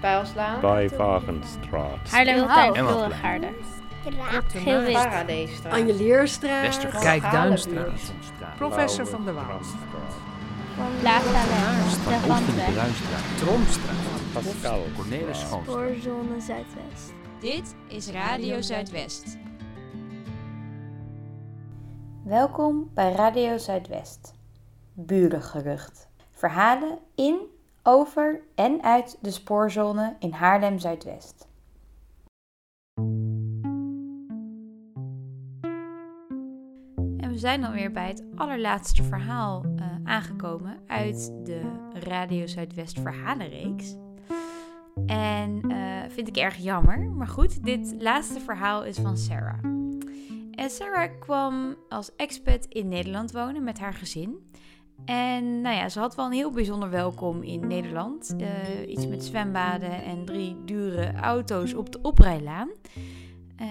Pijlslaan. Bij Wagenstraat. Haarlemmertuin, Emma. Vilregaarde. Straat. Geel wit. Paradeestraat. Anjelierstraat. Westerkijk-Duinstraat. Professor van der Waal. Plaza. De. Bruinstraat. Tromstraat. Pascal. Cornelis Schoonstraat. Spoorzone Zuidwest. Dit is Radio Zuidwest. Welkom bij Radio Zuidwest. Burengerucht. Verhalen in, over en uit de spoorzone in Haarlem Zuidwest. En we zijn alweer bij het allerlaatste verhaal eh, aangekomen uit de Radio Zuidwest verhalenreeks. En eh, vind ik erg jammer, maar goed, dit laatste verhaal is van Sarah. En Sarah kwam als expat in Nederland wonen met haar gezin. En nou ja, ze had wel een heel bijzonder welkom in Nederland. Eh, iets met zwembaden en drie dure auto's op de oprijlaan. Eh,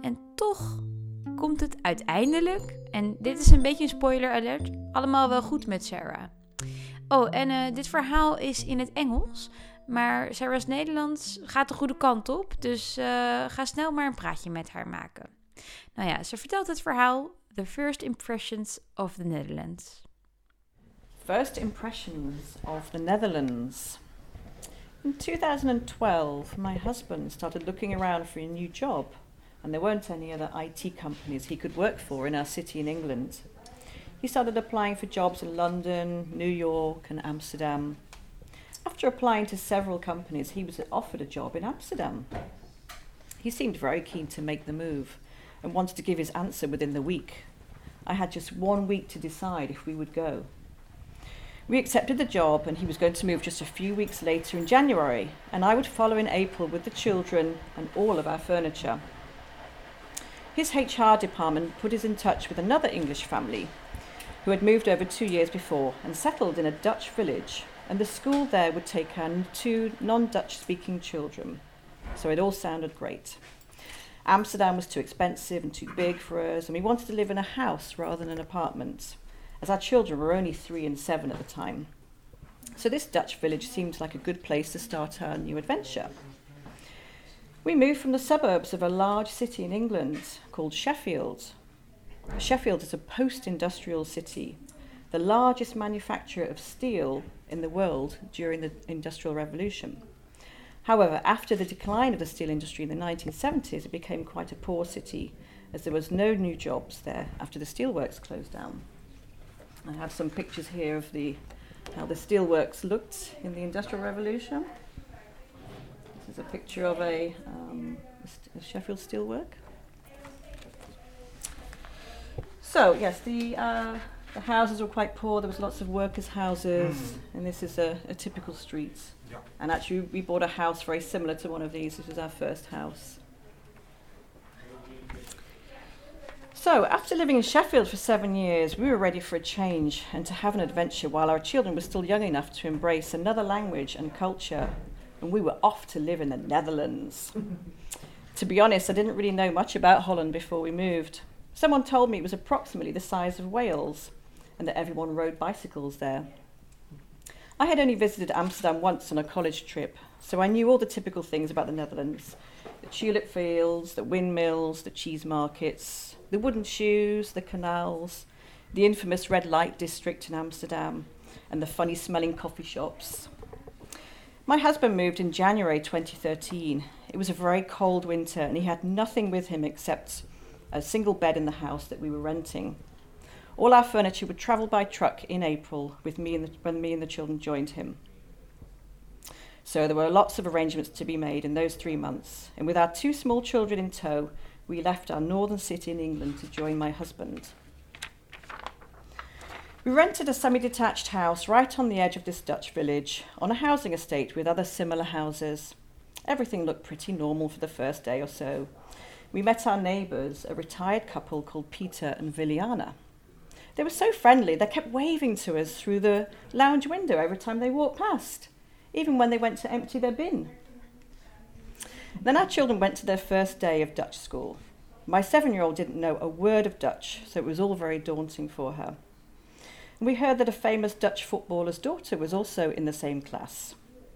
en toch komt het uiteindelijk, en dit is een beetje een spoiler alert, allemaal wel goed met Sarah. Oh, en eh, dit verhaal is in het Engels. Maar Sarah's Nederlands gaat de goede kant op. Dus ga snel maar een praatje met haar maken. Nou ja, ze vertelt het verhaal The First Impressions of the Netherlands. First impressions of the Netherlands. In 2012, my husband started looking around for a new job, and there weren't any other IT companies he could work for in our city in England. He started applying for jobs in London, New York, and Amsterdam. After applying to several companies, he was offered a job in Amsterdam. He seemed very keen to make the move and wanted to give his answer within the week. I had just one week to decide if we would go. We accepted the job, and he was going to move just a few weeks later in January, and I would follow in April with the children and all of our furniture. His HR department put us in touch with another English family who had moved over two years before and settled in a Dutch village, and the school there would take our two non Dutch speaking children. So it all sounded great. Amsterdam was too expensive and too big for us, and we wanted to live in a house rather than an apartment, as our children were only three and seven at the time. So this Dutch village seemed like a good place to start our new adventure. We moved from the suburbs of a large city in England called Sheffield. Sheffield is a post industrial city, the largest manufacturer of steel in the world during the Industrial Revolution. However, after the decline of the steel industry in the 1970s, it became quite a poor city as there was no new jobs there after the steelworks closed down. I have some pictures here of the how the steelworks looked in the Industrial Revolution. This is a picture of a, um, a Sheffield steelwork. So yes, the uh, the houses were quite poor. There was lots of workers' houses, and this is a, a typical street. And actually, we bought a house very similar to one of these. This was our first house. So, after living in Sheffield for seven years, we were ready for a change and to have an adventure while our children were still young enough to embrace another language and culture. And we were off to live in the Netherlands. to be honest, I didn't really know much about Holland before we moved. Someone told me it was approximately the size of Wales and that everyone rode bicycles there. I had only visited Amsterdam once on a college trip, so I knew all the typical things about the Netherlands the tulip fields, the windmills, the cheese markets, the wooden shoes, the canals, the infamous red light district in Amsterdam, and the funny smelling coffee shops. My husband moved in January 2013. It was a very cold winter, and he had nothing with him except a single bed in the house that we were renting. All our furniture would travel by truck in April with me and the, when me and the children joined him. So there were lots of arrangements to be made in those three months, and with our two small children in tow, we left our northern city in England to join my husband. We rented a semi detached house right on the edge of this Dutch village, on a housing estate with other similar houses. Everything looked pretty normal for the first day or so. We met our neighbours, a retired couple called Peter and Viliana. They were so friendly, they kept waving to us through the lounge window every time they walked past, even when they went to empty their bin. Then our children went to their first day of Dutch school. My seven year old didn't know a word of Dutch, so it was all very daunting for her. And we heard that a famous Dutch footballer's daughter was also in the same class.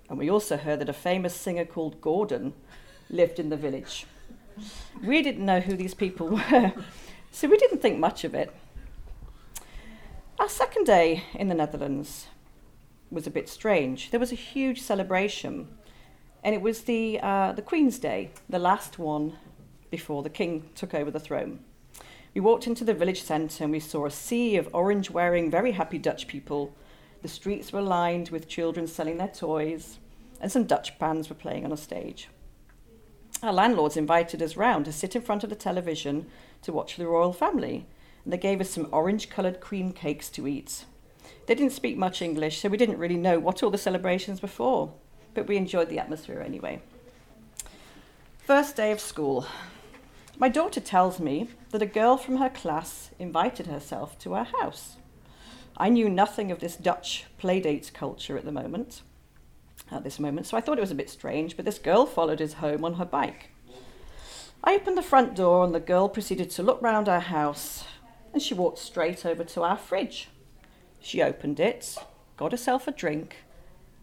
And we also heard that a famous singer called Gordon lived in the village. We didn't know who these people were, so we didn't think much of it. Our second day in the Netherlands was a bit strange. There was a huge celebration, and it was the, uh, the Queen's Day, the last one before the King took over the throne. We walked into the village centre and we saw a sea of orange wearing, very happy Dutch people. The streets were lined with children selling their toys, and some Dutch bands were playing on a stage. Our landlords invited us round to sit in front of the television to watch the royal family, and they gave us some orange coloured cream cakes to eat. They didn't speak much English, so we didn't really know what all the celebrations were for, but we enjoyed the atmosphere anyway. First day of school. My daughter tells me that a girl from her class invited herself to our house. I knew nothing of this Dutch playdate culture at the moment, at this moment, so I thought it was a bit strange, but this girl followed us home on her bike. I opened the front door and the girl proceeded to look round our house and she walked straight over to our fridge. She opened it, got herself a drink,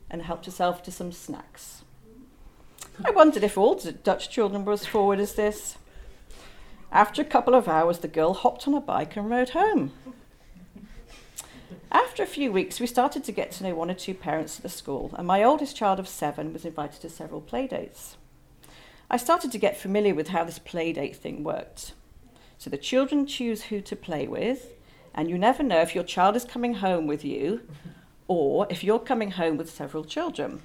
and helped herself to some snacks. I wondered if all Dutch children were as forward as this. After a couple of hours, the girl hopped on a bike and rode home. After a few weeks, we started to get to know one or two parents at the school, and my oldest child of seven was invited to several playdates. I started to get familiar with how this playdate thing worked. So the children choose who to play with, and you never know if your child is coming home with you or if you're coming home with several children.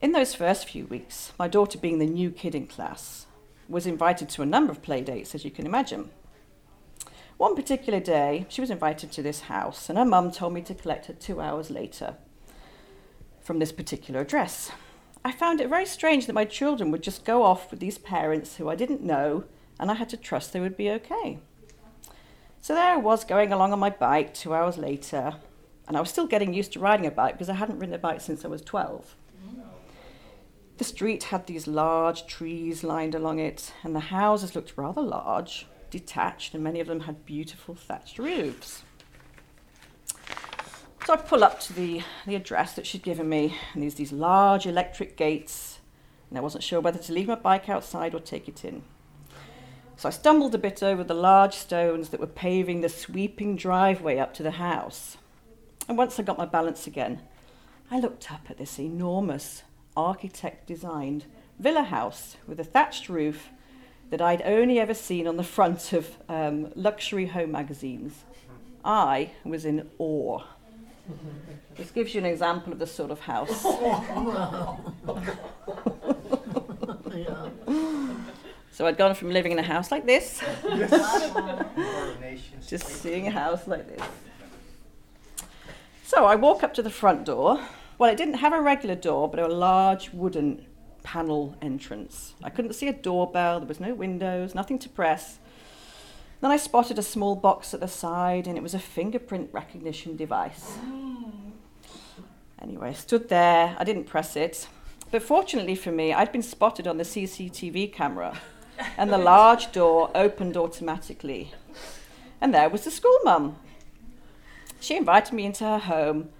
In those first few weeks, my daughter, being the new kid in class, was invited to a number of play dates, as you can imagine. One particular day, she was invited to this house, and her mum told me to collect her two hours later from this particular address. I found it very strange that my children would just go off with these parents who I didn't know, and I had to trust they would be okay. So there I was going along on my bike two hours later, and I was still getting used to riding a bike because I hadn't ridden a bike since I was 12. The street had these large trees lined along it, and the houses looked rather large, detached, and many of them had beautiful thatched roofs. So I pull up to the, the address that she'd given me, and there's these large electric gates, and I wasn't sure whether to leave my bike outside or take it in. So I stumbled a bit over the large stones that were paving the sweeping driveway up to the house. And once I got my balance again, I looked up at this enormous architect designed villa house with a thatched roof that I'd only ever seen on the front of um, luxury home magazines. I was in awe. This gives you an example of the sort of house. so I'd gone from living in a house like this, just seeing a house like this. So I walk up to the front door well, it didn't have a regular door, but a large wooden panel entrance. I couldn't see a doorbell, there was no windows, nothing to press. Then I spotted a small box at the side, and it was a fingerprint recognition device. Anyway, I stood there, I didn't press it. But fortunately for me, I'd been spotted on the CCTV camera, and the large door opened automatically. And there was the school mum. She invited me into her home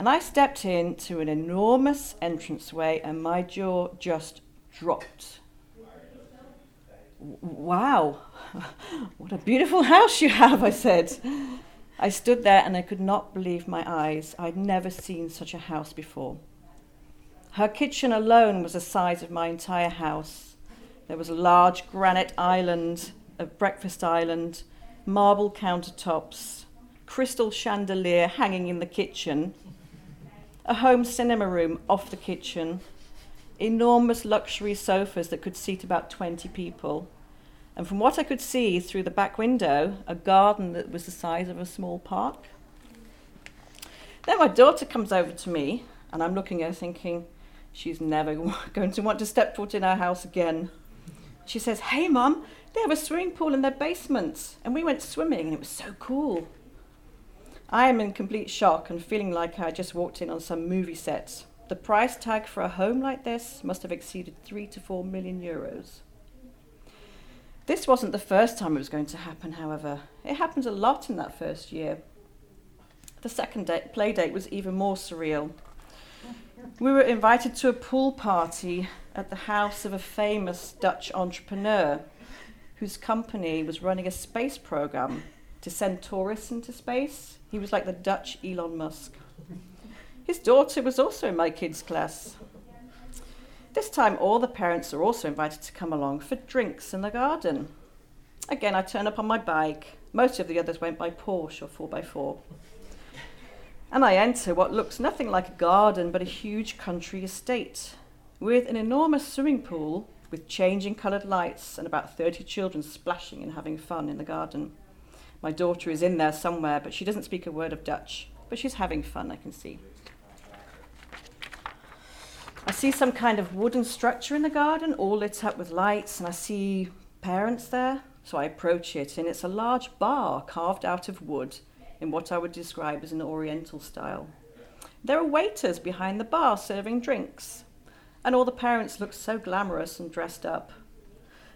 and I stepped into an enormous entranceway, and my jaw just dropped. Wow, what a beautiful house you have, I said. I stood there and I could not believe my eyes. I'd never seen such a house before. Her kitchen alone was the size of my entire house. There was a large granite island, a breakfast island, marble countertops, crystal chandelier hanging in the kitchen, a home cinema room off the kitchen, enormous luxury sofas that could seat about 20 people. And from what I could see through the back window, a garden that was the size of a small park. Then my daughter comes over to me, and I'm looking at her thinking, she's never going to want to step foot in our house again. She says, Hey, Mum, they have a swimming pool in their basement, and we went swimming, and it was so cool. I am in complete shock and feeling like I just walked in on some movie set. The price tag for a home like this must have exceeded three to four million euros. This wasn't the first time it was going to happen, however. It happened a lot in that first year. The second play date was even more surreal. We were invited to a pool party at the house of a famous Dutch entrepreneur whose company was running a space program to send tourists into space. He was like the Dutch Elon Musk. His daughter was also in my kids' class. This time, all the parents are also invited to come along for drinks in the garden. Again, I turn up on my bike. Most of the others went by Porsche or 4x4. And I enter what looks nothing like a garden but a huge country estate with an enormous swimming pool with changing coloured lights and about 30 children splashing and having fun in the garden. My daughter is in there somewhere, but she doesn't speak a word of Dutch, but she's having fun, I can see. I see some kind of wooden structure in the garden, all lit up with lights, and I see parents there. So I approach it, and it's a large bar carved out of wood in what I would describe as an oriental style. There are waiters behind the bar serving drinks, and all the parents looked so glamorous and dressed up.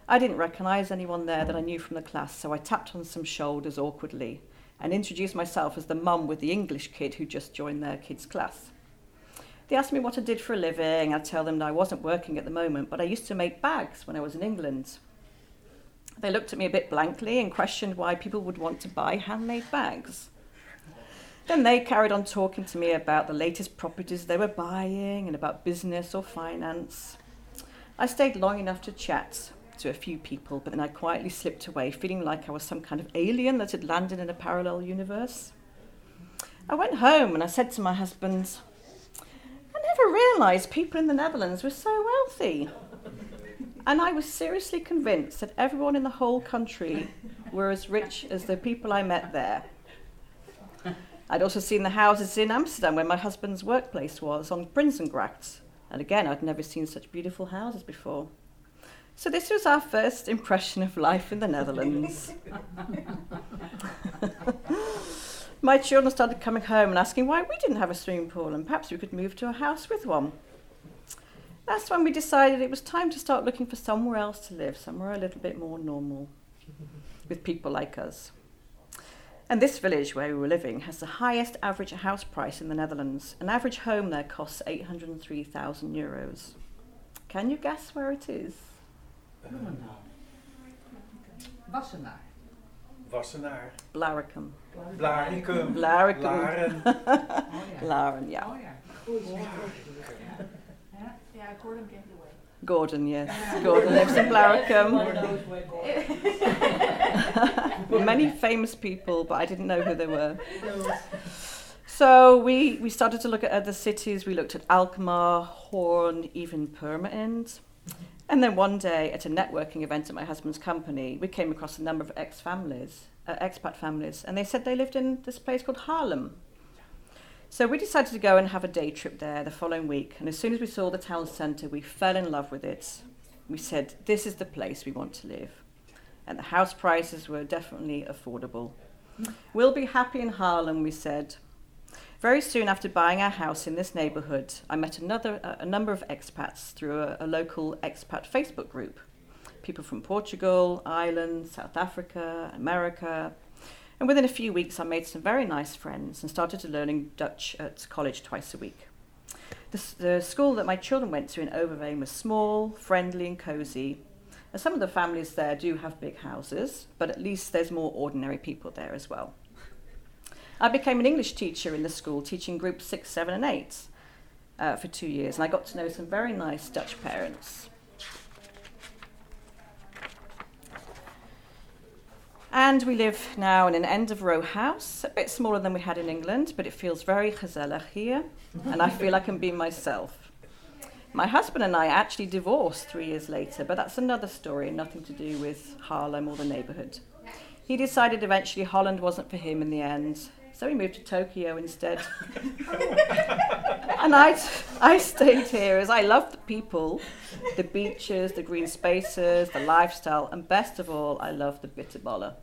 I didn't recognize anyone there that I knew from the class, so I tapped on some shoulders awkwardly and introduced myself as the mum with the English kid who just joined their kids' class. They asked me what I did for a living. I tell them that I wasn't working at the moment, but I used to make bags when I was in England. They looked at me a bit blankly and questioned why people would want to buy handmade bags. Then they carried on talking to me about the latest properties they were buying and about business or finance. I stayed long enough to chat to a few people, but then I quietly slipped away, feeling like I was some kind of alien that had landed in a parallel universe. I went home and I said to my husband, I never realised people in the Netherlands were so wealthy. And I was seriously convinced that everyone in the whole country were as rich as the people I met there. I'd also seen the houses in Amsterdam where my husband's workplace was on Prinsengracht. And again, I'd never seen such beautiful houses before. So this was our first impression of life in the Netherlands. my children started coming home and asking why we didn't have a swimming pool and perhaps we could move to a house with one. That's when we decided it was time to start looking for somewhere else to live, somewhere a little bit more normal, with people like us. And this village where we were living has the highest average house price in the Netherlands. An average home there costs 803,000 euros. Can you guess where it is? Wassenaar. Wassenaar. Blaricum. Blaricum. Blaricum. Laren. Laren, oh, yeah. Oh ja. Ja, ik hoorde hem away. Gordon, yes. Gordon lives in Blaricum. Were many famous people, but I didn't know who they were. So we, we started to look at other cities. We looked at Alkmaar, Hoorn, even Purmerend. And then one day at a networking event at my husband's company, we came across a number of ex families, uh, expat families, and they said they lived in this place called Haarlem. So we decided to go and have a day trip there the following week. And as soon as we saw the town centre, we fell in love with it. We said, this is the place we want to live. And the house prices were definitely affordable. We'll be happy in Haarlem, we said. Very soon after buying our house in this neighbourhood, I met another, a, number of expats through a, a local expat Facebook group. People from Portugal, Ireland, South Africa, America. And within a few weeks, I made some very nice friends and started to learning Dutch at college twice a week. The, the school that my children went to in Overveen was small, friendly, and cosy. And some of the families there do have big houses, but at least there's more ordinary people there as well. I became an English teacher in the school, teaching groups six, seven, and eight uh, for two years, and I got to know some very nice Dutch parents. And we live now in an end of row house, a bit smaller than we had in England, but it feels very gezellig here, and I feel I can be myself. My husband and I actually divorced three years later, but that's another story, nothing to do with Haarlem or the neighborhood. He decided eventually Holland wasn't for him in the end, so he moved to Tokyo instead. and I, I stayed here as I love the people, the beaches, the green spaces, the lifestyle, and best of all, I love the bitterballen.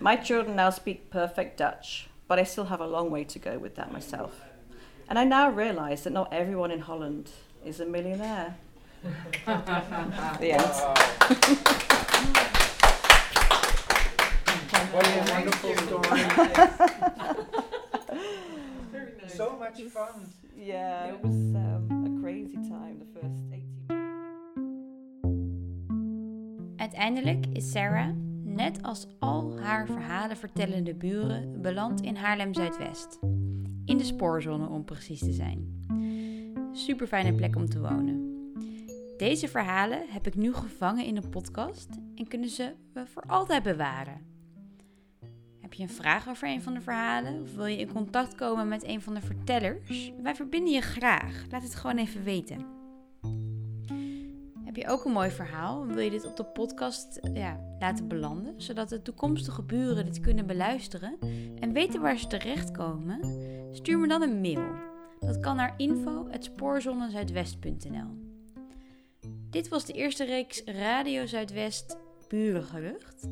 My children now speak perfect Dutch, but I still have a long way to go with that myself. And I now realise that not everyone in Holland is a millionaire. the end. What a wonderful story. so much fun. Yeah, it was um, a crazy time, the first 18 Uiteindelijk is Sarah, net als al haar verhalen vertellende buren, beland in Haarlem-Zuidwest. In de spoorzone om precies te zijn. Super fijne plek om te wonen. Deze verhalen heb ik nu gevangen in een podcast en kunnen ze we voor altijd bewaren. Heb je een vraag over een van de verhalen of wil je in contact komen met een van de vertellers? Wij verbinden je graag. Laat het gewoon even weten. Heb je ook een mooi verhaal wil je dit op de podcast ja, laten belanden, zodat de toekomstige buren dit kunnen beluisteren en weten waar ze terechtkomen? Stuur me dan een mail. Dat kan naar info.spoorzonezuidwest.nl Dit was de eerste reeks Radio Zuidwest Burengerucht.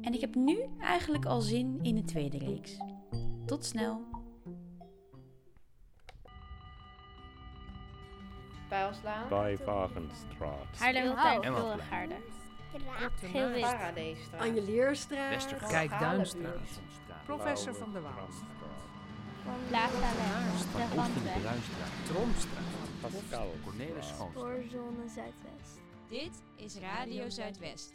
En ik heb nu eigenlijk al zin in de tweede reeks. Tot snel! Pijlslaan. Bij Wagenstraat. Haarlemmerhout, En wat Wilregaarde. Straat. Geel-wit. Paradijsstraat. Anjelierstraat. Westerkijk Duinstraat. Professor van der Waal. Plaza West. De. Bruinstraat. Tromstraat. Pascal. Cornelis Schoon. Spoorzone Zuidwest. Dit is Radio Zuidwest.